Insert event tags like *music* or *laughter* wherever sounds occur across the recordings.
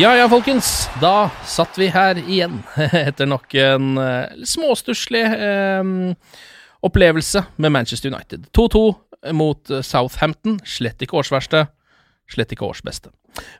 Ja ja, folkens. Da satt vi her igjen *laughs* etter nok en uh, småstusslig eh, opplevelse med Manchester United. 2-2 mot eh, Southampton. Slett ikke årsverste, slett ikke årsbeste.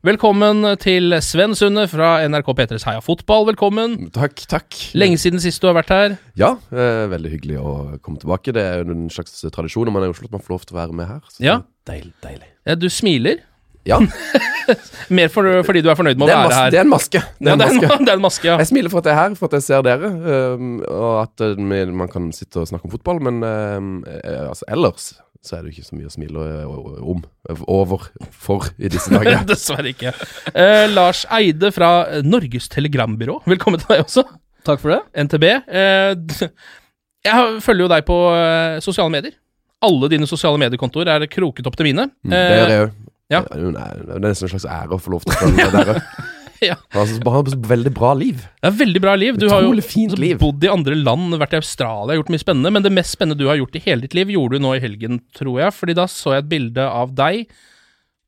Velkommen til Sven Sunde fra NRK P3s Heia Fotball. Velkommen. Takk, takk. Lenge siden sist du har vært her. Ja, eh, veldig hyggelig å komme tilbake. Det er jo en slags tradisjon når man er i Oslo at man får lov til å være med her. Ja. Deilig, deilig. Ja, du smiler. Ja, *laughs* Mer for, fordi du er fornøyd med å det være her. det er en maske. Det er en det, er maske. en, det er en maske, ja. Jeg smiler for at jeg er her, for at jeg ser dere, um, og at uh, man kan sitte og snakke om fotball, men um, eh, altså, ellers så er det jo ikke så mye å smile uh, om. Over. For i disse *laughs* dager. Dessverre ikke. Eh, Lars Eide fra Norges Telegrambyrå, velkommen til deg også. Takk for det. NTB. Eh, *laughs* jeg følger jo deg på eh, sosiale medier. Alle dine sosiale mediekontoer er kroket opp til mine. Mm, det gjør jeg jo. Ja. Det er det er nesten en slags ære å få lov til å følge dere. *laughs* Ja. altså, han har veldig bra liv. Ja, veldig bra liv. Du har jo fint altså, liv. bodd i andre land, vært i Australia, gjort mye spennende. Men det mest spennende du har gjort i hele ditt liv, gjorde du nå i helgen, tror jeg. Fordi da så jeg et bilde av deg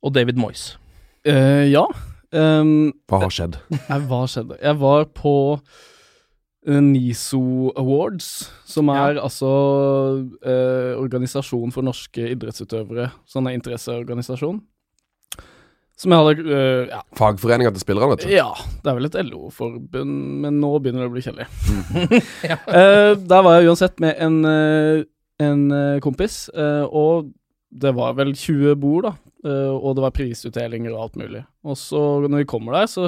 og David Moyes. Uh, ja. Um, Hva har skjedd? *laughs* nei, hva skjedde? Jeg var på eh, NISO Awards, som er altså eh, organisasjon for norske idrettsutøvere. Sånn er interesseorganisasjon. Som jeg hadde uh, ja, Fagforeninga til spillerne, vet du. ja, det er vel et LO-forbund, men nå begynner det å bli kjedelig. *laughs* uh, *laughs* der var jeg uansett med en, uh, en eh, kompis, eh, og det var vel 20 bord, da. eh, og det var prisutdelinger og alt mulig. Og så, når vi kommer der, så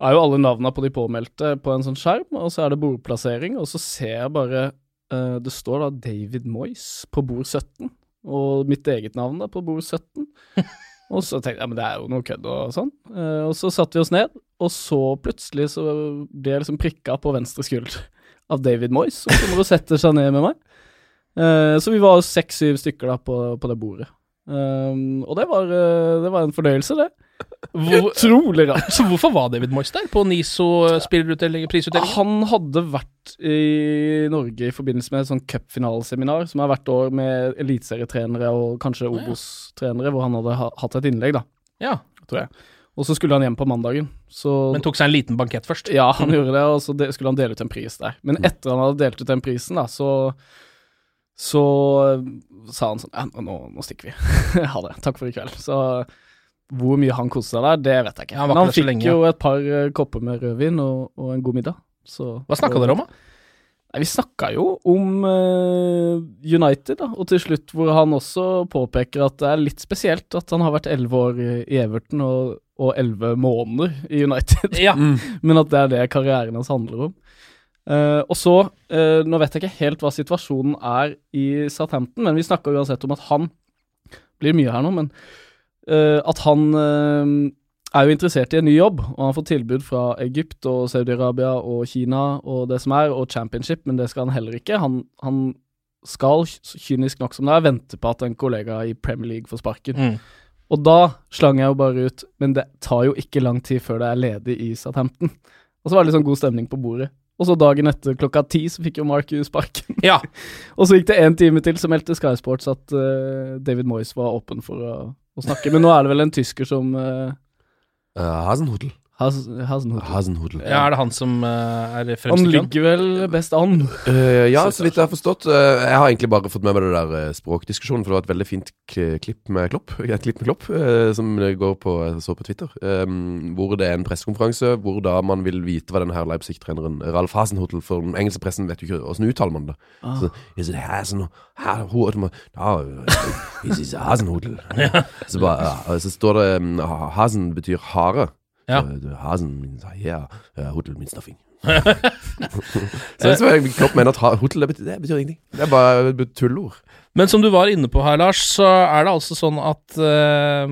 er jo alle navnene på de påmeldte på en sånn skjerm, og så er det bordplassering, og så ser jeg bare eh, Det står da David Moyes på bord 17, og mitt eget navn er på bord 17. *laughs* Og så tenkte jeg men det er jo noe kødd og sånn. Eh, og så satte vi oss ned, og så plutselig så ble jeg liksom prikka på venstre skulder *laughs* av David Moyes, som kommer og setter seg ned med meg. Eh, så vi var seks-syv stykker da på, på det bordet. Um, og det var, eh, det var en fornøyelse, det. Hvor, Utrolig rart. *laughs* så hvorfor var David Moyes der på NISO-prisutdeling? Han hadde vært i Norge i forbindelse med et sånn cupfinaleseminar som er hvert år med eliteserietrenere og kanskje. Obos-trenere, hvor han hadde hatt et innlegg, da, Ja, tror jeg. Og så skulle han hjem på mandagen. Så Men tok seg en liten bankett først. Ja, han gjorde det, og så skulle han dele ut en pris der. Men etter han hadde delt ut den prisen, da, så så eh, sa han sånn Ja, nå, nå stikker vi. *laughs* ha det. Takk for i kveld. Så hvor mye han koste seg der, det vet jeg ikke. Han Men han fikk lenge. jo et par eh, kopper med rødvin og, og en god middag. Så, Hva snakka dere om, da? Nei, Vi snakka jo om uh, United, da, og til slutt hvor han også påpeker at det er litt spesielt at han har vært elleve år i Everton og elleve måneder i United, Ja. *laughs* men at det er det karrieren hans handler om. Uh, og så, uh, nå vet jeg ikke helt hva situasjonen er i Southampton, men vi snakka uansett om at han blir mye her nå, men at han eh, er jo interessert i en ny jobb, og han fått tilbud fra Egypt og Saudi-Arabia og Kina og det som er, og championship, men det skal han heller ikke. Han, han skal, kynisk nok som det er, vente på at en kollega i Premier League får sparken. Mm. Og da slang jeg jo bare ut Men det tar jo ikke lang tid før det er ledig i Southampton. Og så var det sånn god stemning på bordet. Og så dagen etter klokka ti så fikk jo Mark U sparken. Ja. *laughs* og så gikk det en time til, så meldte Sky Sports at uh, David Moyes var åpen for å, snakke. Men nå er det vel en tysker som uh, Uh, Hasenhudel. Has, ja, er det han som uh, er Han fremst i køen? ligger vel best an. Uh, ja, så vidt jeg har forstått. Uh, jeg har egentlig bare fått med meg det der språkdiskusjonen, for det var et veldig fint k klipp med Klopp. *laughs* Et klipp med Klopp som går på, jeg så på Twitter. um, hvor det er en pressekonferanse hvor da man vil vite hva denne her Leipzig-treneren Ralf Hasenhutl For den engelske pressen vet jo ikke åssen uttaler man det. Ah. Så, is it Hasen, Hasenhutl? Ja, is it Hasenhutl? *laughs* så, bare, så står det um, Hasen betyr hare. Ja. *laughs* Så, Hasen means yeah, uh, Hutl means nothing. så det som jeg, Klopp mener at «hotel», det betyr, det betyr ingenting. Det er bare tullord. Men som du var inne på her, Lars, så er det altså sånn at uh,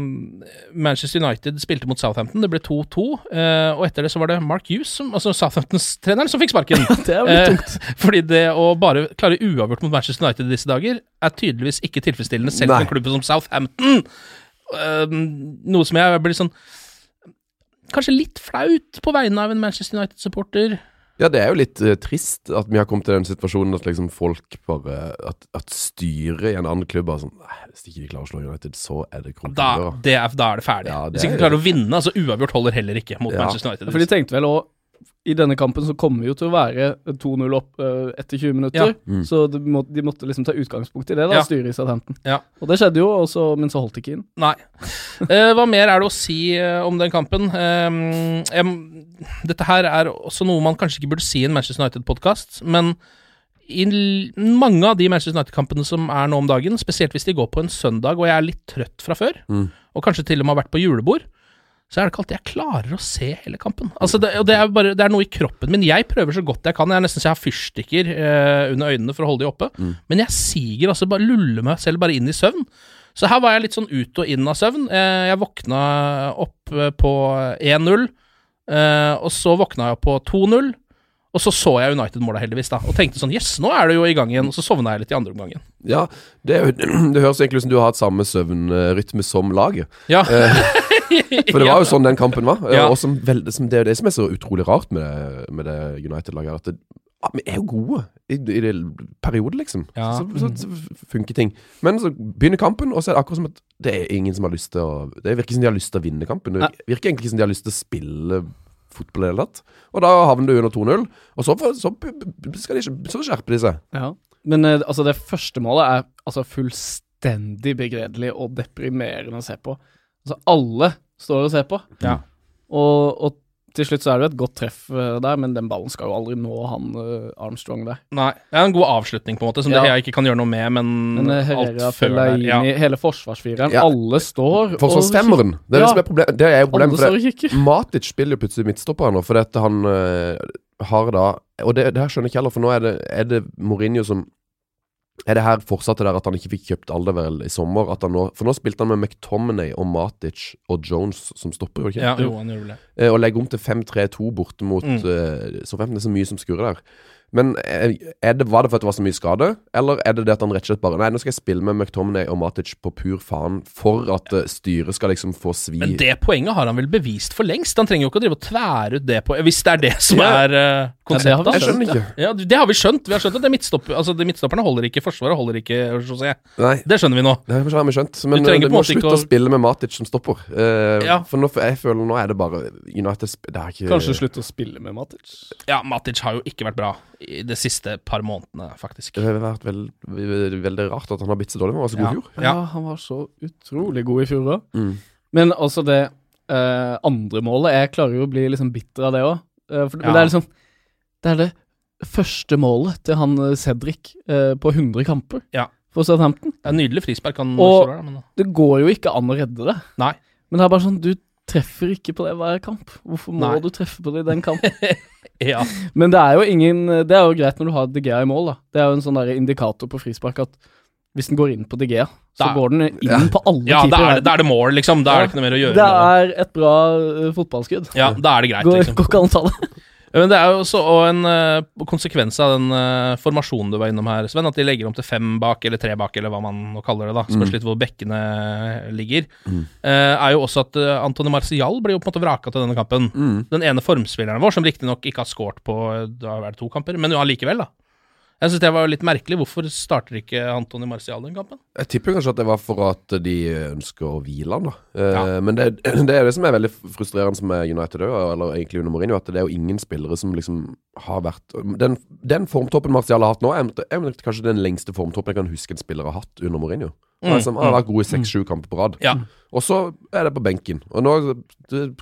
Manchester United spilte mot Southampton. Det ble 2-2, Uh, og etter det så var det Mark Hughes, som, altså Southamptons-treneren, som fikk sparken. *laughs* Det er jo litt Eh, tungt. *laughs* Fordi det å bare klare uavgjort mot Manchester United i disse dager, er tydeligvis ikke tilfredsstillende, selv for en klubb som Southampton. Noe som jeg blir sånn Kanskje litt flaut på vegne av en Manchester United-supporter. Ja, det er jo litt uh, trist at vi har kommet til den situasjonen at liksom folk bare At, at styret i en annen klubb bare sånn Hvis ikke de klarer å slå United, så er det Da, krokodiller. er, da er det ferdig. Ja, det Hvis ikke er- de klarer å vinne, altså uavgjort holder heller ikke mot Ja. Manchester United. For de tenkte vel òg I denne kampen så kommer vi jo til å være 2-0 opp uh, etter 20 minutter. Ja. Mm. Så de, må, de måtte liksom ta utgangspunkt i det, da, Ja. styret i Southampton. Ja. Og det skjedde jo, også, men så holdt det ikke inn. Nei. uh, *laughs* hva mer er det å si uh, om den kampen? Em, dette her er også noe man kanskje ikke burde si i en Manchester United-podkast, men i mange av de Manchester United-kampene som er nå om dagen, spesielt hvis de går på en søndag og jeg er litt trøtt fra før, Mm. og kanskje til og med har vært på julebord, så er det ikke alltid jeg klarer å se hele kampen. Altså det, det er bare Det er noe i kroppen min. Jeg prøver så godt jeg kan. Jeg er nesten så jeg har fyrstikker eh, under øynene for å holde de oppe. Men jeg siger altså bare luller meg selv bare inn i søvn. Så her var jeg litt sånn ut og inn av søvn. Eh, jeg våkna opp eh, på 1-0, eh, og så våkna jeg på 2-0. Og så så jeg United-måla, heldigvis, da, og tenkte sånn Jøss, nå er det jo i gang igjen. Og så sovna jeg litt i andre omgang. Ja, det, *clears throat* det høres egentlig ut som du har hatt samme søvnrytme som laget. Ja. *laughs* For det var jo sånn den kampen var. Ja. Og som vel, som det er jo det som er så utrolig rart med, med det United-laget. At det, ja, vi er jo gode i, i det perioden, liksom. Ja. Så, så, så funker ting. Men så begynner kampen, og så er det akkurat som at det er ingen som har lyst til å Det virker som de har lyst til å vinne kampen. Det virker egentlig ikke som de har lyst til å spille fotball i det hele tatt. Og da havner du under 2-0, og så, så, skal de, ikke- så skjerper de seg. Ja. Men eh, altså, det første målet er altså fullstendig begredelig og deprimerende å se på. Altså, alle står og ser på. Ja. Og, og til slutt så er det jo et godt treff eh, der, men den ballen skal jo aldri nå han eh, Armstrong der. Nei. Det er en god avslutning, på en måte, som Ja. det jeg ikke kan gjøre noe med, men, Men eh, Herrera, alt før der. Ja. hele forsvarsfireren, Ja. alle står Forsvarsfemmeren. Det er det Ja. som er problemet. Det er jo problemet for det. *laughs* Matic spiller jo plutselig midtstopper nå, fordi at han øh, har da Og det, det her skjønner jeg ikke heller, for nå er det, er det Mourinho som Er det her fortsatte der at han ikke fikk kjøpt Alderweireld i sommer? At han nå, for nå spilte han med McTominay og Matic og Jones som stopper, ikke? Ja, jo, han gjør det. Eh, Og legger om til 5-3-2 borte mot Mm. mm. Southampton. Det er så mye som skurrer der. Men eh, er det, var det for at det var så mye skade, eller er det det at han rett og slett bare Nei, nå skal jeg spille med McTominay og Matic på pur faen for at eh, styret skal liksom få svi Men det poenget har han vel bevist for lengst? Han trenger jo ikke å drive og tvære ut det på Hvis det er det som Ja. er uh, konseptet. Ja, det har vi ja. Ja, det har vi skjønt. Vi har skjønt at det midtstopp, altså, det midtstopperne holder ikke. Forsvaret holder ikke, José. Nei. Det skjønner vi nå. Det har vi skjønt, men Du eh, du må slutte å å- spille med Matic som stopper. Uh, Ja. For nå, jeg føler nå er det bare United Det er ikke Kanskje slutte å spille med Matic. Ja, Matic har jo ikke vært bra i de siste par månedene, faktisk. Det har vært veld, veldig, rart at han har blitt så dårlig. Han var så god i fjor. Ja, Ja. han var så utrolig god i fjor òg. Mm. Men også det eh, andre målet Jeg klarer jo å bli liksom bitter av det òg. men Ja. det er liksom Det er det første målet til han eh, Cedric eh, på 100 kamper Ja. for Southampton. Det er Nydelig frispark han Og- der, men Det går jo ikke an å redde det. Nei. Men det er bare sånn Du treffer ikke på det hver kamp. Hvorfor må Nei. du treffe på det i den kampen? *laughs* Ja. Men det er jo ingen Det er jo greit når du har De Gea i mål, da. Det er jo en sånn der indikator på frispark at hvis den går inn på De Gea, så Da- går den inn på alle ja, keepere er, det, da er det mål, liksom. Da er det ikke noe mer å gjøre det. er et bra uh, fotballskudd. Ja, da er det greit, Går, liksom. går ikke an å ta det. Men det er jo også en eh, konsekvens av den eh, formasjonen du var innom her, Sven, at de legger om til fem bak eller tre bak, eller hva man nå kaller det, da. Spørs Mm. litt hvor bekkene ligger. Mm. Eh, er jo også at Antony Marcial blir jo på en måte vraka til denne kampen. Mm. Den ene formspilleren vår, som riktignok ikke har scoret på eh, det har vært to kamper, men jo allikevel, da. Jeg syns det var litt merkelig. Hvorfor starter ikke Antony Marcial den kampen? Jeg tipper kanskje at det var for at de ønsker å hvile han, da. Eh, Ja. Men det, *clears throat* det er det som er veldig frustrerende med United òg, eller egentlig under Mourinho, at det er jo ingen spillere som liksom har vært Den, den formtoppen Martial har hatt nå, er, er kanskje den lengste formtoppen jeg kan huske en spiller har hatt under Mourinho. Mm, Altså, han har vært god i seks-sju kamper på rad. Ja. Og så er det på benken. Og nå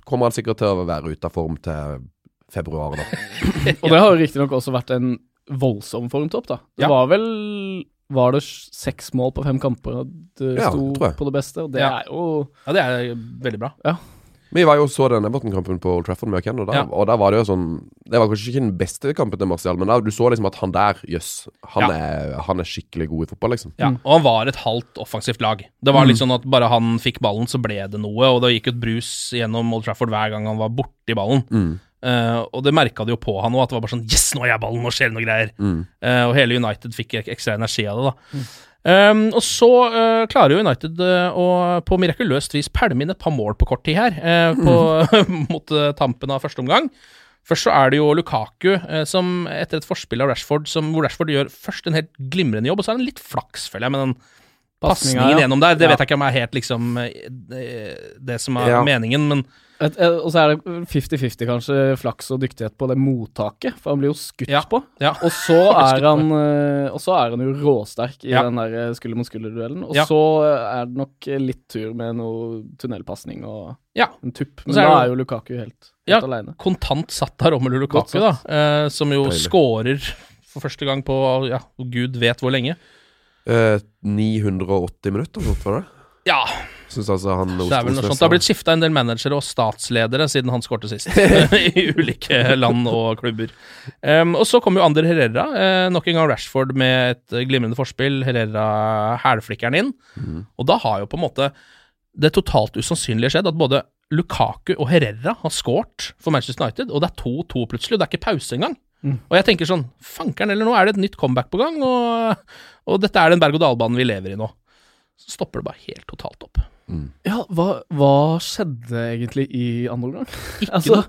kommer han sikkert til å være ute av form til februar, da. *laughs* Og det har jo riktignok også vært en voldsom formtopp, da. Det Ja. var vel Var det seks mål på fem kamper og det Ja, sto på det beste? Og det Ja. er jo Ja, det er veldig bra. Ja. Vi var jo så den Everton-kampen på Old Trafford med Ken, og, der- Ja. og der var det jo sånn Det var kanskje ikke den beste kampen til Martial, men der, du så liksom at han der, jøss, han, Ja. han er skikkelig god i fotball, liksom. Ja, og han var et halvt offensivt lag. Det var litt sånn at bare han fikk ballen, så ble det noe, og det gikk et brus gjennom Old Trafford hver gang han var borti ballen. Mm. Eh, og det merka de jo på han òg, at det var bare sånn Yes, nå har jeg ballen, nå skjer det noe greier. Mm. Uh, og hele United fikk ekstra energi av det, da. Um, og så uh, klarer jo United å på mirakuløst vis pælme inn et par mål på kort tid her, eh, på, *laughs* mot eh, tampen av første omgang. Først så er det jo Lukaku som etter et forspill av Rashford, som, hvor Rashford gjør først en helt glimrende jobb, og så er det en litt flaks, føler jeg, med den pasningen ja. gjennom der. Det Ja. vet jeg ikke om er helt liksom det, det som er Ja. meningen, men et, et, Og så er det 50-50 kanskje flaks og dyktighet på det mottaket, for han blir jo skutt Ja. på. ja. Og så *laughs* er han eh, Og så er han jo råsterk i Ja. den der eh, skulder mot skulder-duellen. Og Ja. så eh, er det nok litt tur med noe tunnelpasning og Ja. en tupp. Men er da er jo Lukaku helt, Ja. helt aleine. kontant satt av Romelu Lukaku, da, eh, som jo Deilig. scorer for første gang på ja, gud vet hvor lenge. Eh, 980 minutter, var det? Ja, Syns altså han det er vel noe sånt. Det har blitt skifta en del managere og statsledere siden han skårte sist, *laughs* i ulike land og klubber. Um, og så kommer jo Ander Herrera, eh, nok en gang Rashford med et glimrende forspill. Herrera hælflikker den inn. Og da har jo på en måte det totalt usannsynlige skjedd at både Lukaku og Herrera har skåret for Manchester United, og det er 2-2 plutselig, og det er ikke pause engang. Og jeg tenker sånn, fankeren, eller nå er det et nytt comeback på gang, og, og dette er den berg-og-dal-banen vi lever i nå. Så stopper det bare helt totalt opp. Ja, hva, hva skjedde egentlig i andre omgang? *laughs* Altså.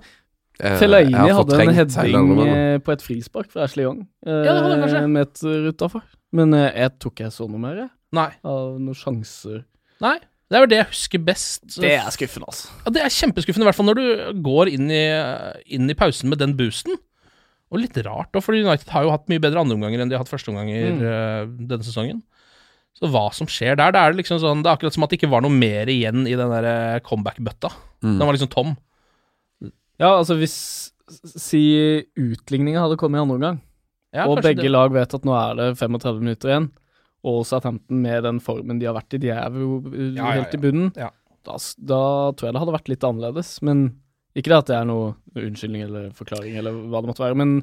Eh, Fellaini hadde en heading eh, på et frispark fra Ashley Young eh, Ja, det hadde han kanskje. med et utafor. Men eh, jeg tror ikke jeg så noe mer, jeg, Nei. av noen sjanser. Nei. Det er jo det jeg husker best. Det er skuffende, altså. Ja, det er kjempeskuffende, i hvert fall når du går inn i, inn i pausen med den boosten. Og litt rart, da, for United har jo hatt mye bedre andreomganger enn de har hatt førsteomganger Mm. denne sesongen. Så hva som skjer der, det er liksom sånn Det er akkurat som at det ikke var noe mer igjen i den der eh, comeback-bøtta. Mm. Den var liksom tom. Ja, altså hvis Si utligninga hadde kommet i andre omgang, Ja, og begge det. lag vet at nå er det 35 minutter igjen, og Southampton med den formen de har vært i, de er jo uh, Ja, ja, helt i bunnen, Ja. da, da tror jeg det hadde vært litt annerledes. Men ikke det at det er noe unnskyldning eller forklaring eller hva det måtte være, men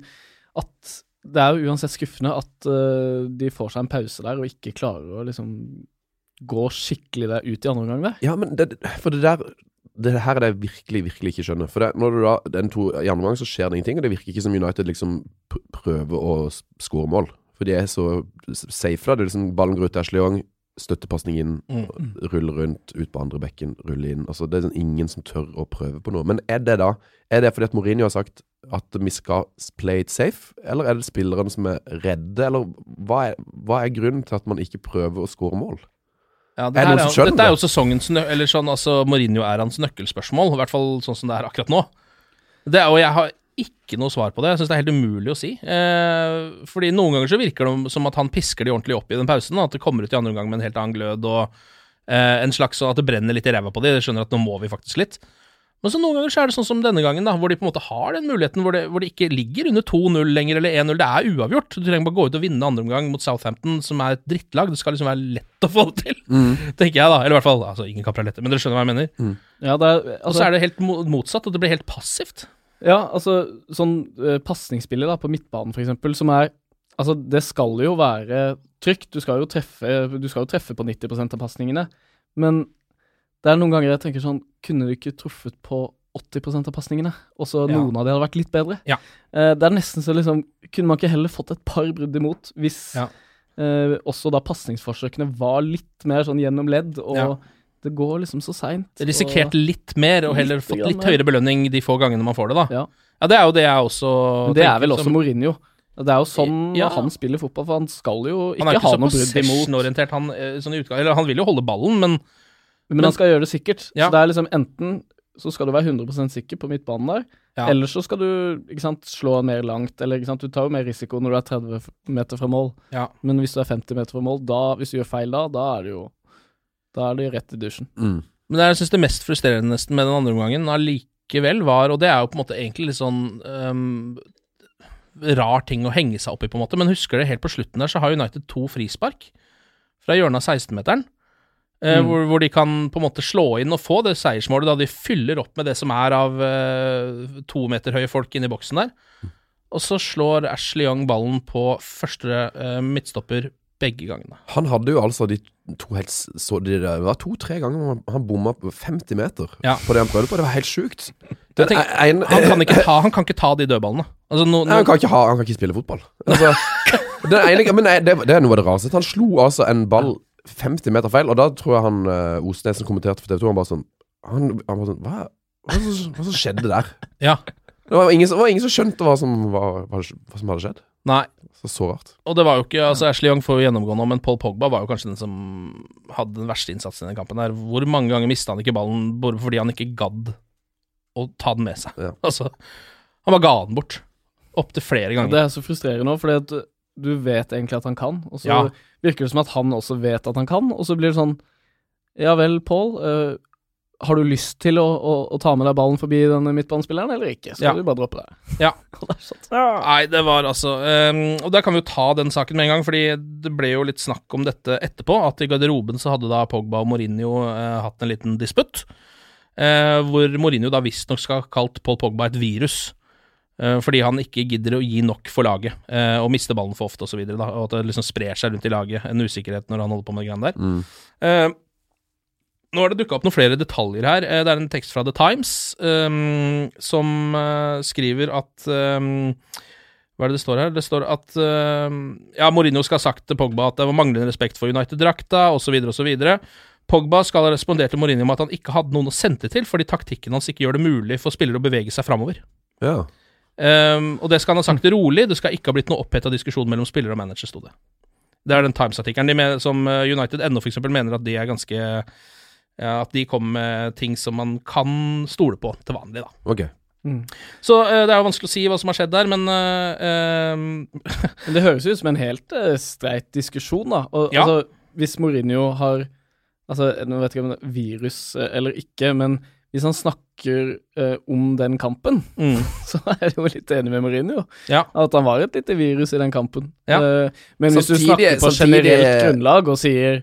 at det er jo uansett skuffende at uh, de får seg en pause der og ikke klarer å liksom gå skikkelig der ut i andre omgang der. Ja, men det, for det der det her er det jeg virkelig, virkelig ikke skjønner. For det, når du da, den to, I andre omgang så skjer det ingenting, og det virker ikke som United liksom prøver å skåre mål. For de er så safe, da. Det er liksom Ballen går ut til Ashley Young, støttepasning inn, Mm. rulle rundt, ut på andre bekken, rulle inn. Altså Det er sånn ingen som tør å prøve på noe. Men er det da Er det fordi at Mourinho har sagt at vi skal play it safe, eller er det spillerne som er redde, eller hva er, hva er grunnen til at man ikke prøver å skåre mål? Ja, det Er det noen som skjønner dette er jo sesongens Eller sånn, altså Mourinho er hans nøkkelspørsmål, i hvert fall sånn som det er akkurat nå. Det, er- og jeg har ikke noe svar på det. Jeg syns det er helt umulig å si. Eh, fordi noen ganger så virker det som at han pisker de ordentlig opp i den pausen. At det kommer ut i andre omgang med en helt annen glød og eh, en slags sånn at det brenner litt i ræva på de. De skjønner at nå må vi faktisk litt. Men så noen ganger så er det sånn som denne gangen, da, hvor de på en måte har den muligheten, hvor det, hvor det ikke ligger under 2-0 lenger, eller 1-0. Det er uavgjort. Du trenger bare gå ut og vinne andre omgang mot Southampton, som er et drittlag. Det skal liksom være lett å få det til, tenker jeg, da. Eller i hvert fall altså, ingen kamper er lette, men dere skjønner hva jeg mener. Ja, det er, Og så er det helt motsatt, at det blir helt passivt. Ja, altså sånn uh, pasningsspillet da, på midtbanen eksempel, som er Altså, det skal jo være trygt. Du skal jo treffe, du skal jo treffe på 90% av pasningene. Men det er noen ganger jeg tenker sånn Kunne du ikke truffet på 80% av pasningene, og så Ja. noen av de hadde vært litt bedre. Ja. Eh, det er nesten så liksom Kunne man ikke heller fått et par brudd imot, hvis Ja. eh, også da pasningsforsøkene var litt mer sånn gjennom ledd, og det går liksom så seint. Risikert litt mer, og heller Litt fått litt høyere belønning de få gangene man får det, da. Ja. Ja, det er jo det jeg også Men det er vel også som- Mourinho. Det er jo sånn Ja. han spiller fotball, for han skal jo er ikke ikke ha så noe brudd imot. possession-orientert, han, eh, sånn han vil jo holde ballen, men Men, han skal gjøre det sikkert. Ja. Så det er liksom enten så skal du være 100% sikker på midtbanen der, Ja. eller så skal du ikke sant, slå mer langt, eller ikke sant, du tar jo mer risiko når du er 30 meter fra mål. Ja. Men hvis du er 50 meter fra mål, da, hvis du gjør feil da, da er det jo Da er det rett i dusjen. Mm. Men det jeg synes det mest frustrerende nesten med den andre omgangen allikevel var, og det er jo på en måte egentlig litt sånn um, rar ting å henge seg opp i, på en måte, men husker det helt på slutten der, så har United to frispark fra hjørnet av 16-meteren. Eh, Mm. hvor, hvor de kan på en måte slå inn og få det seiersmålet da de fyller opp med det som er av uh, to meter høye folk inni i boksen der. Og så slår Ashley Young ballen på første uh, midtstopper begge gangene. Han hadde jo altså de to helt så de, Det var to-tre ganger han, han bomma på 50 meter Ja. på det han prøvde på. Det var helt sjukt. Den tenker, en- han, kan ikke ta, han kan ikke ta de dødballene. Altså, no, Nei, no, han kan ikke, ha, han kan ikke spille fotball. Altså, *laughs* den ene, men nei, det, det er noe av det rareste. Han slo altså en ball 50 meter feil, og da tror jeg han uh, Osnesen kommenterte for TV 2. Han bare sånn Han, han bare sånn Hva, hva, som- hva som skjedde der? ja. Det var ingen, det var ingen som skjønte hva som, var, hva, hva som hadde skjedd. Nei. Så så rart. Og det var jo ikke altså Ashley Young får jo gjennomgå nå, men Paul Pogba var jo kanskje den som hadde den verste innsatsen i den kampen. der Hvor mange ganger mista han ikke ballen bare fordi han ikke gadd å ta den med seg? Ja. *laughs* Altså, han bare ga den bort. Opptil flere ganger. det er så frustrerende òg, fordi at du vet egentlig at han kan, og så Ja. Virker det som at han også vet at han kan, og så blir det sånn Ja vel, Paul, Uh, har du lyst til å, å, å ta med deg ballen forbi denne midtbanespilleren, eller ikke? Så Ja. skal du bare droppe *laughs* det. Ja. Det sånn. Nei, det var altså um, Og der kan vi jo ta den saken med en gang, fordi det ble jo litt snakk om dette etterpå. At i garderoben så hadde da Pogba og Mourinho uh, hatt en liten disputt. Uh, hvor Mourinho da visstnok skal ha kalt Paul Pogba et virus. Eh, fordi han ikke gidder å gi nok for laget, eh, og mister ballen for ofte osv. Og, og at det liksom sprer seg rundt i laget, en usikkerhet når han holder på med de greiene der. Mm. Eh, nå har det dukka opp noen flere detaljer her. Det er en tekst fra The Times um, som skriver at um, Hva er det det står her? Det står at ehm, Ja, Mourinho skal ha sagt til Pogba at det var manglende respekt for United-drakta, osv., osv. Pogba skal ha respondert til Mourinho med at han ikke hadde noen å sende til fordi taktikken hans ikke gjør det mulig for spillere å bevege seg framover. Ja. Ehm, og det skal han ha sagt rolig, det skal ikke ha blitt noe oppheta diskusjon mellom spiller og manager, sto det. Det er den Times-artikkelen. De som eh, United ennå f.eks. mener at de er ganske ja, At de kommer med ting som man kan stole på til vanlig, da. Ok. Så uh, det er jo vanskelig å si hva som har skjedd der, men uh, ehm, *laughs* det høres ut som en helt uh, streit diskusjon, da. Og, Ja. altså, hvis Mourinho har Altså, nå vet jeg ikke om det er virus eller ikke, men hvis han snakker uh, om den kampen, mm, *laughs* så er jeg jo litt enig med Mourinho. Ja. At han var et lite virus i den kampen. Ja. Uh, men hvis du snakker på samtidig- generelt grunnlag og sier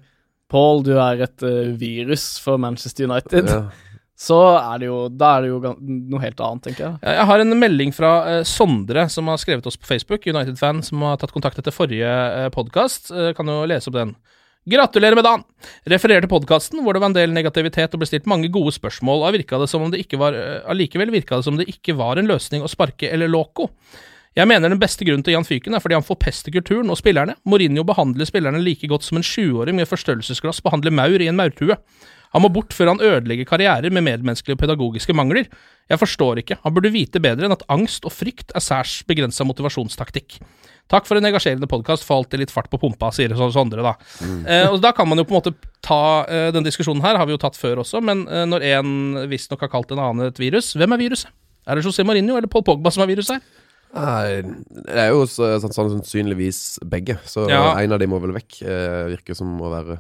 Paul, du er et uh, virus for Manchester United, Ja. *laughs* så er det jo Da er det jo noe helt annet, tenker jeg. Jeg har en melding fra Sondre, som har skrevet oss på Facebook, United-fan, som har tatt kontakt etter forrige uh, podkast. kan jo lese opp den. Gratulerer med dagen! Refererer til podkasten hvor det var en del negativitet og ble stilt mange gode spørsmål, og virka det som om det ikke var eh, Allikevel virka det som det ikke var en løsning å sparke eller loco. Jeg mener den beste grunnen til Jan Fyken er fordi han forpester kulturen og spillerne. Mourinho behandler spillerne like godt som en sjuåring med forstørrelsesglass behandler maur i en maurtue. Han må bort før han ødelegger karrierer med medmenneskelige og pedagogiske mangler. Jeg forstår ikke, han burde vite bedre enn at angst og frykt er særs begrensa motivasjonstaktikk. Takk for en engasjerende podkast, får alltid litt fart på pumpa, sier Sondre, da. Eh, og da kan man jo på en måte ta eh, den diskusjonen her, har vi jo tatt før også, men eh, når en visstnok har kalt en annen et virus, hvem er viruset? Er det José Mourinho eller Paul Pogba som er viruset her? Nei, det er jo sånn, sannsynligvis begge, så Ja. en av de må vel vekk. Eh, virker som å være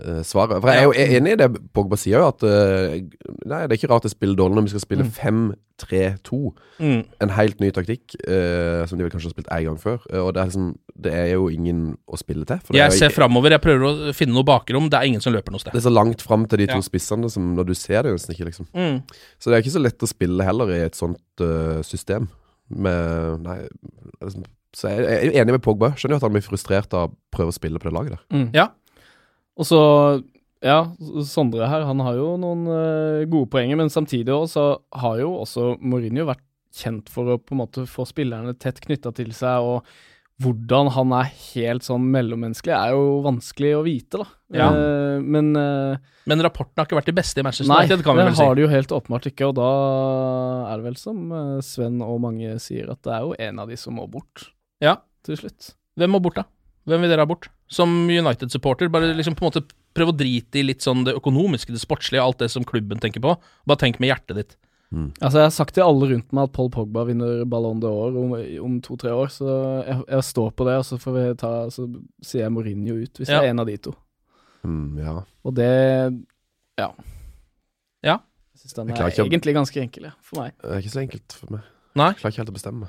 eh, svaret. For jeg er jo enig i det Pogba sier, jo at eh, Nei, det er ikke rart det spiller dårlig når vi skal spille 5-3-2. Mm. En helt ny taktikk, eh, som de vel kanskje har spilt én gang før. Og det er, liksom, det er jo ingen å spille til. Jeg jo ser ikke, framover, jeg prøver å finne noe bakrom, det er ingen som løper noe sted. det er så langt fram til de to Ja. spissene som når du ser det nesten ikke, liksom. Mm. Så det er ikke så lett å spille heller i et sånt uh, system. Med Nei altså, Så jeg jeg er enig med Pogba. Skjønner jo at han blir frustrert av å prøve å spille på det laget der. Mm. Ja. Og så Ja, Sondre her, han har jo noen uh, gode poenger, men samtidig også, så har jo også Mourinho vært kjent for å på en måte få spillerne tett knytta til seg, og hvordan han er helt sånn mellommenneskelig, er jo vanskelig å vite, da. Ja. Eh, men eh, Men rapporten har ikke vært de beste i Manchester Nei, United, kan vi vel si. har det jo helt åpenbart ikke, og da er det vel som eh, Sven og mange sier, at det er jo en av de som må bort Ja. til slutt. Hvem må bort, da? Hvem vil dere ha bort? Som United-supporter, bare liksom på en måte prøv å drite i litt sånn det økonomiske, det sportslige, alt det som klubben tenker på. Bare tenk med hjertet ditt. Altså, jeg har sagt til alle rundt meg at Paul Pogba vinner Ballon d'Or om, om to-tre år, så jeg, jeg står på det, og så får vi ta Så sier jeg Mourinho ut, hvis Ja. jeg er en av de to. Mm, ja. Og det Ja. Ja. Jeg syns den er ikke egentlig ganske enkel, ja, for meg. Det er ikke så enkelt for meg. Nei? Jeg klarer ikke helt å bestemme.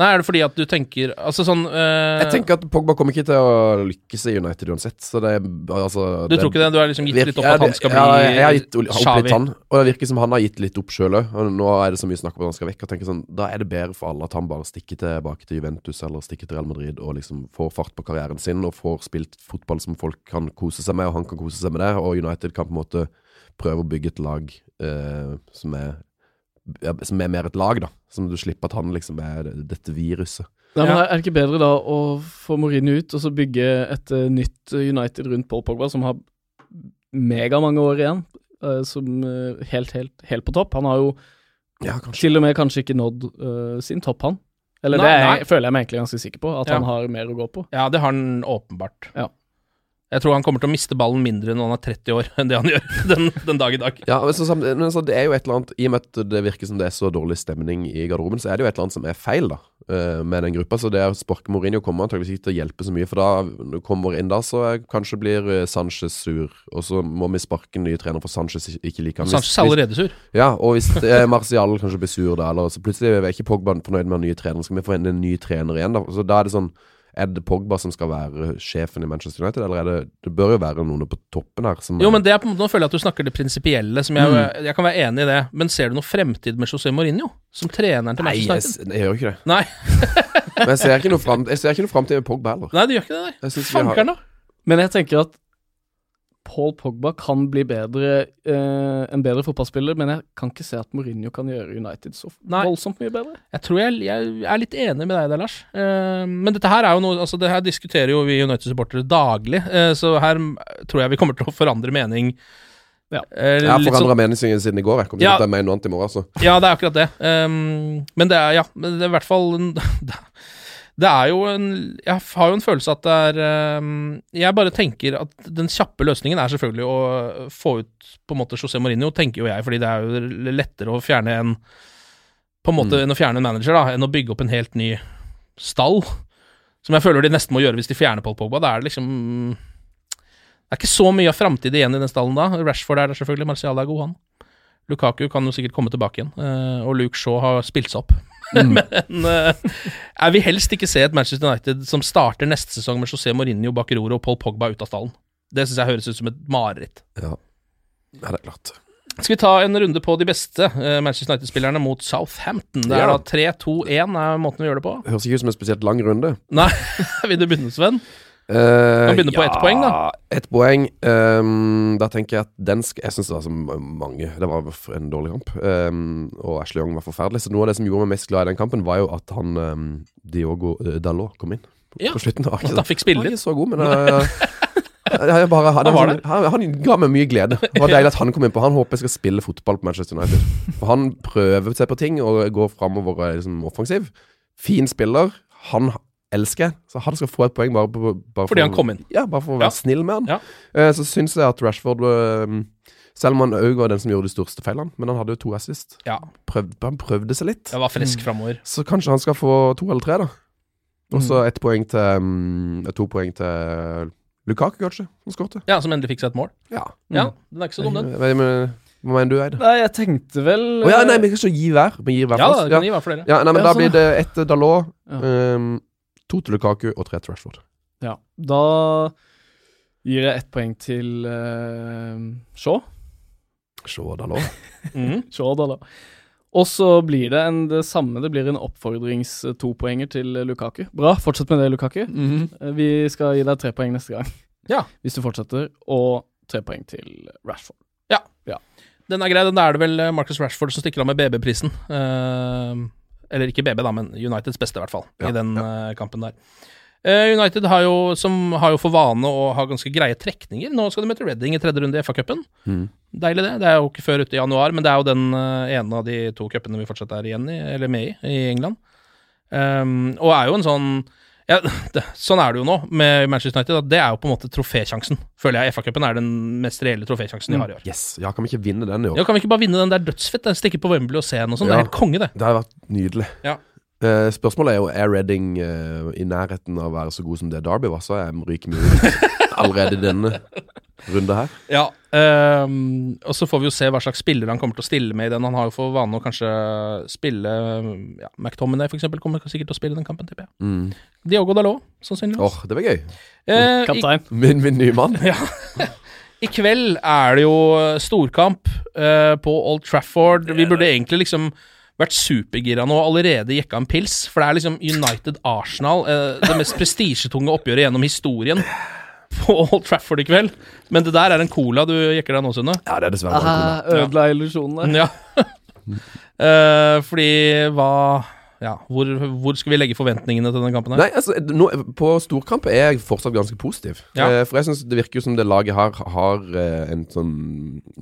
Nei, er det fordi at du tenker Altså sånn eh, Jeg tenker at Pogba kommer ikke til å lykkes i United uansett. Så det altså Du tror ikke det? Du har liksom gitt litt opp at han skal bli... ja, jeg har gitt opp litt han, og det virker som han har gitt litt opp sjøl òg. Nå er det så mye snakk om at han skal vekk. Og tenker sånn, Da er det bedre for alle at han bare stikker tilbake til Juventus eller stikker til Real Madrid og liksom får fart på karrieren sin og får spilt fotball som folk kan kose seg med, og han kan kose seg med det. Og United kan på en måte prøve å bygge et lag eh, som er som er mer et lag, da. Som du slipper at han liksom er dette viruset. Nei, men Er det ikke bedre da å få Mourinho ut, og så bygge et uh, nytt United rundt Paul Pogba, som har megamange år igjen, uh, som uh, helt, helt, helt på topp? Han har jo Ja, til og med kanskje ikke nådd sin topp, han. Eller Nei, det er, føler jeg meg egentlig ganske sikker på, at Ja. han har mer å gå på. Ja, det har han åpenbart. Ja. Jeg tror han kommer til å miste ballen mindre når han er 30 år, enn det han gjør *laughs* den, den dag i dag. Ja, men, så, men så det er jo et eller annet I og med at det virker som det er så dårlig stemning i garderoben, så er det jo et eller annet som er feil da eh, med den gruppa. Så det å sparke Mourinho kommer antakeligvis ikke til å hjelpe så mye. For da når du kommer inn da, så er, kanskje blir eh, Sanchez sur, og så må vi sparke en ny trener for Sanchez ikke- ikke liker han. Sanchez er allerede sur. Ja, og hvis eh, Martial kanskje blir sur da, eller så plutselig er ikke Pogba fornøyd med den nye treneren, skal vi få inn en ny trener igjen da? Så da er det sånn er det Pogba som skal være sjefen i Manchester United, eller er det Det bør jo være noen på toppen her som Jo, men det er på en måte, Nå føler jeg at du snakker det prinsipielle, som jeg, Mm. jeg kan være enig i det. Men ser du noe fremtid med José Mourinho? Som treneren til Manchester United? Nei, jeg gjør jo ikke det. Nei. *laughs* Men jeg ser ikke noe fremtid jeg framtid med Pogba heller. Nei, du gjør ikke det, nei. Fanker'n, da. Men jeg tenker at Paul Pogba kan bli bedre, eh, en bedre fotballspiller, men jeg kan ikke se at Mourinho kan gjøre United så Nei. voldsomt mye bedre. Jeg tror jeg, jeg er litt enig med deg der, Lars. Eh, men dette her er jo noe Altså, det her diskuterer jo vi United-supportere daglig, eh, så her tror jeg vi kommer til å forandre mening. Ja. Eh, Jeg har forandra sånn, siden siden i går. Jeg kommer Ja. til å mene noe annet i morgen. Altså. Ja, det er akkurat det. Um, men det er, ja, men det er i hvert fall *laughs* Det er jo en Jeg har jo en følelse at det er um, Jeg bare tenker at den kjappe løsningen er selvfølgelig å få ut på en måte José Mourinho, tenker jo jeg, fordi det er jo lettere å fjerne en På en måte Mm. enn å fjerne en manager, da, enn å bygge opp en helt ny stall. Som jeg føler de nesten må gjøre hvis de fjerner Paul Pogba. Da er det liksom Det er ikke så mye av framtid igjen i den stallen da. Rashford er der selvfølgelig, Marcial er god, han. Lukaku kan jo sikkert komme tilbake igjen, eh, og Luke Shaw har spilt seg opp. *laughs* Men eh, jeg vil helst ikke se et Manchester United som starter neste sesong med José Mourinho, Bakiroro og Paul Pogba ut av stallen. Det syns jeg høres ut som et mareritt. Ja. det er klart. Skal vi ta en runde på de beste eh, Manchester United-spillerne mot Southampton? Det er da 3-2-1 er måten vi gjør det på. Høres ikke ut som en spesielt lang runde. Nei, *laughs* vil du begynne, Sven? Uh, Kan begynne på ett poeng, da. Ett poeng. Um, da tenker jeg at den skal Jeg syns det var så mange Det var en dårlig kamp. Um, og Ashley Young var forferdelig. Så noe av det som gjorde meg mest glad i den kampen, var jo at han um, Diogo uh, Dalot kom inn på, Ja, på slutten. Ikke, han fikk spille litt. så god, men *laughs* uh, jeg bare, han, Han han, han, han ga meg mye glede. Det var deilig at han kom inn på Han håper jeg skal spille fotball på Manchester United. For han prøver seg på ting og går framover og er liksom offensiv. Fin spiller. Han elsker. Så han skal få et poeng bare, på, bare Fordi for- han kom inn. Ja, bare for å være Ja. snill med han. Ja. Eh, så syns jeg at Rashford eh, Selv om han òg var den som gjorde de største feilene, men han hadde jo to assist. Ja, Prøvde, han prøvde seg litt. jeg var frisk framover. Så kanskje han skal få to eller tre, da. Og Mm. så ett poeng til um, To poeng til Lukaku, kanskje, som skårte. Ja, som endelig fikk seg et mål. Ja. Ja, den er ikke så dum, den. Hva men- hva mener du, Eide? Nei, jeg tenkte vel Å ja, nei, vi kan ikke gi hver. Vi gir hver Ja, for oss. det kan gi hver for dere. Ja, nei, men Ja, da sånn, blir det ett Dalot, Ja. ehm, to til Lukaku og tre til Rashford. Ja. Da gir jeg ett poeng til uh, Shaw. Se Dalot. *laughs* mm, Shaw, da, da. Og så blir det en, det samme. Det blir en oppfordrings-topoenger til Lukaku. Bra, fortsett med det, Lukaku. Eh, Vi skal gi deg tre poeng neste gang. Ja. Hvis du fortsetter. Og tre poeng til Rashford. Den er grei. Den er det vel eh, Marcus Rashford som stikker av med BB-prisen. Eh, eller ikke BB, da, men Uniteds beste, i hvert fall, Ja, i den eh, kampen der. Eh, United har jo, som har jo for vane å ha ganske greie trekninger. Nå skal de møte Reading i tredje runde i FA-cupen. Mm. Deilig, det. Det er jo ikke før ute i januar, men det er jo den eh, ene av de to cupene vi fortsatt er igjen i, eller med i, i England. Um, og er jo en sånn ja, *laughs* det, Sånn er det jo nå med Manchester United. Det er jo på en måte trofésjansen. Føler jeg FA-cupen er den mest reelle trofésjansen de har i år. Yes, ja, kan vi ikke vinne den i år? Ja, Kan vi ikke bare vinne den Det er dødsfett? Den stikker på Wembley og se den og sånn. Det er helt konge, det. Det har vært nydelig. Ja. Uh, spørsmålet er jo Er Reading uh, i nærheten av å være så god som det Derby var, så er de ryker mye ut *laughs* allerede denne runde her. Ja. um, og så får vi jo se hva slags spillere han kommer til å stille med i den. Han har jo for vane å kanskje spille ja, McTominay, for eksempel, kommer sikkert til å spille den kampen, tipper jeg. Mm. Diogo Dalot, sannsynligvis. Åh, det var gøy. Uh, i, Kaptein. Min, min nye mann. *laughs* ja. I kveld er det jo storkamp uh, på Old Trafford. Vi burde egentlig liksom vært supergira nå og allerede jekka en pils, for det er liksom United-Arsenal, uh, det mest *laughs* prestisjetunge oppgjøret gjennom historien på Old Trafford i kveld. Men det der er en cola du jekker deg nå, Sunne. Ja, det er dessverre bare en cola. Ødela illusjonene. Ja. uh, *laughs* fordi hva Ja, hvor, hvor skal vi legge forventningene til denne kampen her? Nei, altså, nå, på storkamp er jeg fortsatt ganske positiv. Ja. Eh, for jeg synes det virker jo som det laget her har eh, en sånn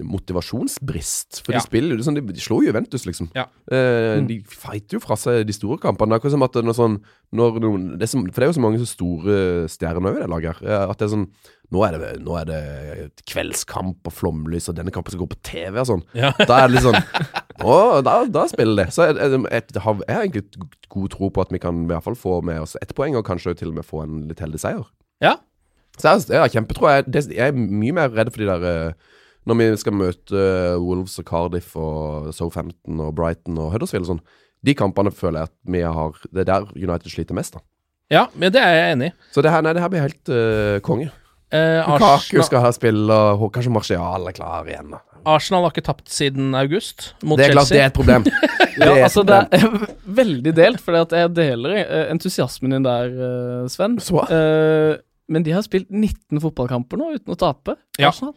motivasjonsbrist. For Ja. de spiller jo sånn, de, de slår jo Juventus, liksom. Ja. Eh, De fighter jo fra seg de store kampene. Det er akkurat som at det er noe sånn noen, det som, For det er jo så mange så store stjerner i det laget her. At det er sånn nå er, det, nå er det kveldskamp og flomlys, og denne kampen skal gå på TV og sånn. Ja. Da er det litt sånn Å, da, da spiller det. Så jeg, jeg, jeg, har egentlig god tro på at vi kan i hvert fall få med oss ett poeng, og kanskje til og med få en litt heldig seier. Ja. Så jeg, jeg har kjempetro. Jeg, det, jeg er mye mer redd for de der eh, Når vi skal møte eh, Wolves og Cardiff og Southampton og Brighton og Huddersfield og sånn. De kampene føler jeg at vi har Det er der United sliter mest, da. Ja, men det er jeg enig i. Så det her, nei, det her blir helt uh, konge. Eh, Kaku skal her spille, og kanskje Martial er klar igjen. da Arsenal har ikke tapt siden august mot Det er klart det er et problem. *laughs* Ja, er altså det er *laughs* veldig delt, for jeg deler eh, entusiasmen din der, eh, Sven. Så. Eh, men de har spilt 19 fotballkamper nå uten å tape. Ja. Arsenal.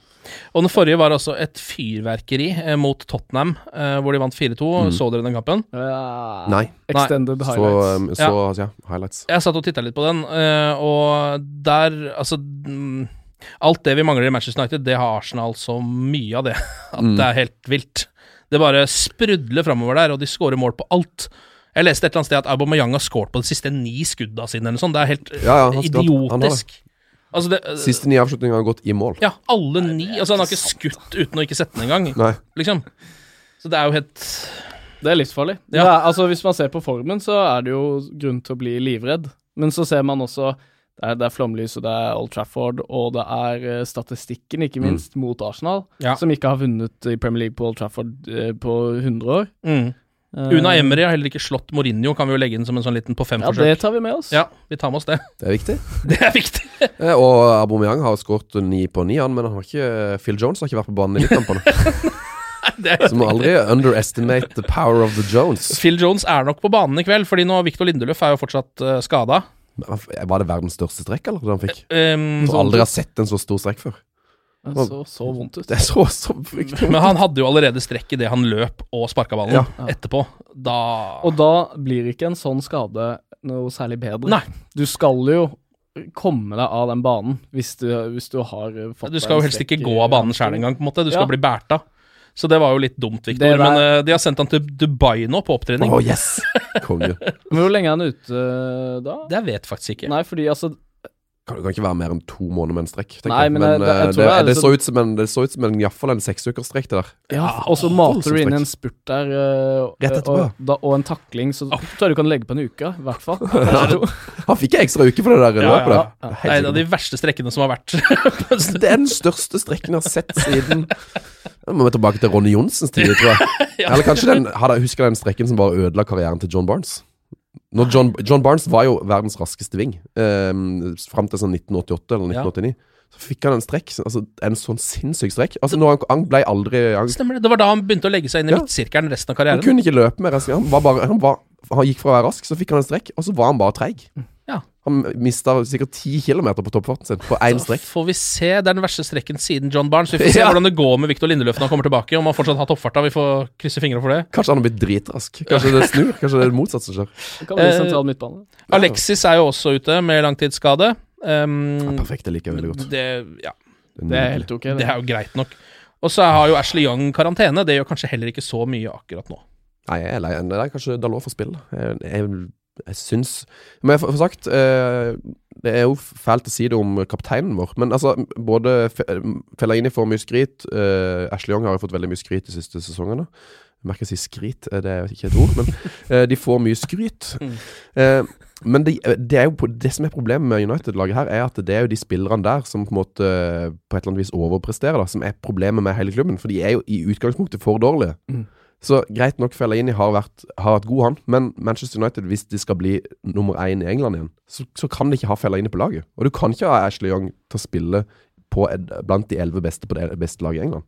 Og den forrige var altså et fyrverkeri eh, mot Tottenham, eh, hvor de vant 4-2. Så dere den kampen? Ja. Nei. Extended Nei. highlights. um, så ja. highlights. Jeg satt og titta litt på den, eh, og der Altså mm, Alt det vi mangler i Manchester United, det har Arsenal så mye av det. *laughs* At Mm. det er helt vilt. Det bare sprudler framover der, og de skårer mål på alt. Jeg leste et eller annet sted at Aubameyang har skåret på de siste ni skudda sine, eller sånt. Det er helt Ja, ja, idiotisk. Altså det, Siste ni avslutninger har gått i mål. Ja, alle ni. Altså, han har ikke skutt uten å ikke sette den engang, liksom. Så det er jo helt Det er livsfarlig. Ja. Er, altså Hvis man ser på formen, så er det jo grunn til å bli livredd. Men så ser man også det er, det er flomlys, og det er Old Trafford, og det er eh, statistikken, ikke minst, mot Arsenal, Ja. som ikke har vunnet i Premier League på Old Trafford eh, på 100 år. mm. Eh, Una Emery har heller ikke slått Mourinho, kan vi jo legge inn som en sånn liten på fem Ja, forsøk. det tar vi med oss. Ja, vi tar med oss det. *laughs* Det er viktig. *laughs* Det er viktig. *laughs* Eh, Og Aubameyang har skåret ni på ni, han, men han har ikke Phil Jones har ikke vært på banen i kampene. Så må aldri underestimate the power of the Jones. Phil Jones er nok på banen i kveld, fordi nå Victor Lindeløf er jo fortsatt uh, skada. Var det verdens største strekk, eller? Det han fikk? Um, aldri har sett en så stor strekk før. Det så så vondt ut. Det er så, så fryktelig men han hadde jo allerede strekk idet han løp og sparka ballen Ja. etterpå. Da Og da blir ikke en sånn skade noe særlig bedre. Nei. Du skal jo komme deg av den banen hvis du, hvis du har fått Du skal jo helst ikke gå av banen sjæl engang, på en måte. Du skal Ja. bli båret av. Så det var jo litt dumt, Victor. Der- Men uh, de har sendt han til Dubai nå, på opptrening. Å, yes! Konge. *laughs* Men hvor lenge er han ute da? Det vet jeg faktisk ikke. Nei, fordi altså Kan, kan ikke være mer enn to måneder med en strekk. Nei, men men eh, tror det, det er det, liksom- så ut som en, det så ut som en, iallfall en seksukersstrekk, det der. Ja, Ja, og så mater du inn en spurt der, eh, Rett etterpå, og, da, og en takling, så tror jeg du kan legge på en uke, i hvert fall. *laughs* Han fikk ei ekstra uke for det der Ja, løpet ja. ja. Det er en av de verste strekkene som har vært. *laughs* Det er den største strekken jeg har sett siden Nå må vi tilbake til Ronny Johnsens tid, tror jeg. *laughs* Eller kanskje den hadde, husker den strekken som bare ødela karrieren til John Barnes. John, John Barnes var jo verdens raskeste ving um, fram til sånn 1988 eller 1989. Så fikk han en strekk, altså en sånn sinnssyk strekk. Altså når han, han ble aldri han, Stemmer det. Det var da han begynte å legge seg inn i Ja. midtsirkelen resten av karrieren. han kunne ikke løpe mer. Han, var bare, han, var, han gikk fra å være rask, så fikk han en strekk, og så var han bare treig. Ja. Han mista sikkert ti kilometer på toppfarten sin på én Da strekk. får vi se. Det er den verste strekken siden John Barnes. Vi får se Ja. hvordan det går med Victor Lindeløf når han kommer tilbake. Om han fortsatt har toppfarta. Vi får krysse fingrene for det. Kanskje han har blitt dritrask. Kanskje det snur. Kanskje det er det motsatte som skjer. Kan bli Eh, sentral midtbane. Alexis er jo også ute med langtidsskade. Um, Perfekt, det liker jeg veldig godt. det, ja, Det er helt ok. det er jo greit nok. Og så har jo Ashley Young karantene. Det gjør kanskje heller ikke så mye akkurat nå. Nei, jeg er lei. Det er kanskje Dalot får spille. Jeg, jeg, jeg syns Men jeg får sagt eh, Det er jo fælt å si det om kapteinen vår, men altså Både Fe- Fellaini får mye skryt. eh, Ashley Young har jo fått veldig mye skryt de siste sesongene. Jeg merker jeg sier skryt, eh, det er ikke et ord, men eh, de får mye skryt. Eh, men det, det, er jo, det som er problemet med United-laget her, er at det er jo de spillerne der som på en måte på et eller annet vis overpresterer, da, som er problemet med hele klubben. For de er jo i utgangspunktet for dårlige. Mm. Så greit nok, Fellaini har vært, har vært god, han. Men Manchester United, hvis de skal bli nummer én i England igjen, så, så kan de ikke ha Fellaini på laget. Og du kan ikke ha Ashley Young til å spille på et, blant de elleve beste på det beste laget i England.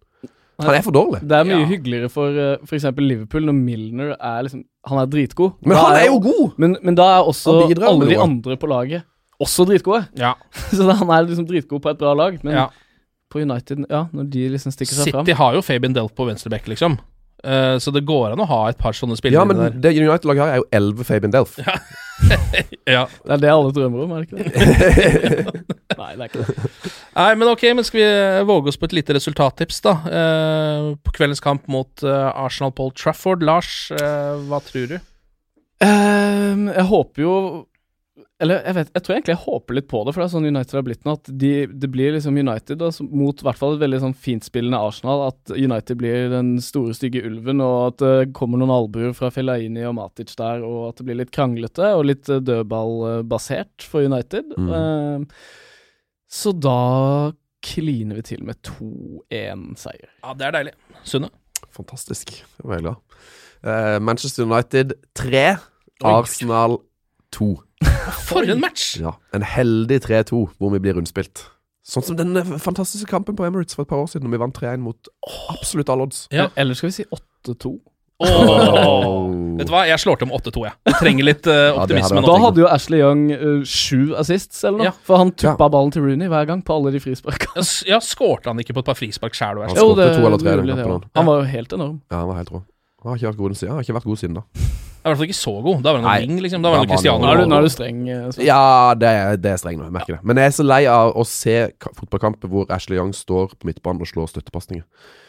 Han er for dårlig. Det er mye Ja. hyggeligere for uh, f.eks. Liverpool når Milner er liksom Han er dritgod. Men Da han er jo god! Men, men da er også alle de andre på laget også dritgode. Ja. *laughs* Så da, han er liksom dritgod på et bra lag. Men Ja. på United, ja, når de liksom stikker seg fram City har jo Fabian Delt på venstreback, liksom. Eh, så det går an å ha et par sånne spillere Ja, men der. det United-laget her er jo elleve Fabian Delf. Ja. *laughs* Det er det alle drømmer om, er det ikke det? *laughs* Nei, det er ikke det. Nei, men ok, men skal vi eh, våge oss på et lite resultattips, da? Uh, på kveldens kamp mot uh, Arsenal Paul Trafford. Lars, hva tror du? Ehm, jeg håper jo Eller jeg vet, jeg tror egentlig jeg håper litt på det, for det er sånn United har blitt nå. At de, det blir liksom United altså, mot i hvert fall et veldig sånn fintspillende Arsenal. At United blir den store, stygge ulven, og at det kommer noen albuer fra Fellaini og Matic der, og at det blir litt kranglete og litt eh, dødballbasert for United. Mm. Uh, så da kliner vi til med 2-1-seier. Ja, det er deilig. Sunne? Fantastisk. Jeg var veldig glad. Uh, Manchester United 3, Arsenal 2. *laughs* For en match! Ja, En heldig 3-2 hvor vi blir rundspilt. Sånn som den eh, fantastiske kampen på Emirates for et par år siden, når vi vant 3-1 mot absolutt alle odds. Ja. Eller skal vi si 8-2? *laughs* Åh. Vet du hva, jeg slår til med 8-2, jeg. Jeg trenger litt uh, optimisme Ja. Da hadde jo Ashley Young uh, sju assists, eller noe. Ja. For han tuppa ballen til Rooney hver gang på alle de frisparkene. Ja, skårte han ikke på et par frispark sjæl? Han skårte to eller tre også. Han var jo helt enorm. Ja, han var helt rå. Han har ikke vært god, siden. Han har ikke vært god siden da. I hvert fall ikke så god. Da var han noe ring, liksom. Da var han var Cristiano Nå du, nå er du streng. eh, Sven. Ja, det er, det er streng nå, jeg merker det. Men jeg er så lei av å se ka- fotballkamper hvor Ashley Young står på midtbanen og slår støttepasninger.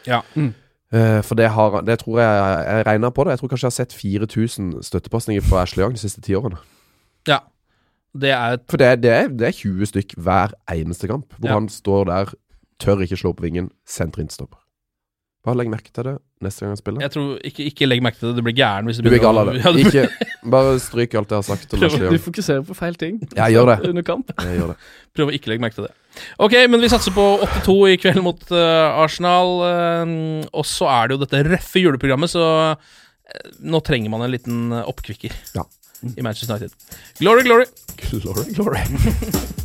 Ja. Mm. Uh, for det har Det tror jeg Jeg regna på det. Jeg tror kanskje jeg har sett 4000 støttepasninger fra Ashley Young de siste ti årene. ja. Det er et For det, det, er, det er 20 stykk hver eneste kamp, hvor Ja. han står der, tør ikke slå på vingen, sentrer innstopper. Bare legg merke til det neste gang jeg spiller. Jeg tror Ikke, ikke legg merke til det, du blir gæren hvis du Du blir gal av det. *laughs* Ja, du- Ikke, bare stryk alt jeg har sagt Prøv, Du fokuserer på feil ting *laughs* jeg gjør det. under kamp. Jeg gjør det. Prøv å ikke legge merke til det. Ok, men vi satser på 8-2 i kveld mot uh, Arsenal. Uh, og så er det jo dette røffe juleprogrammet, så uh, nå trenger man en liten oppkvikker Ja. i Manchester United. Glory, glory! Glory, glory. *laughs*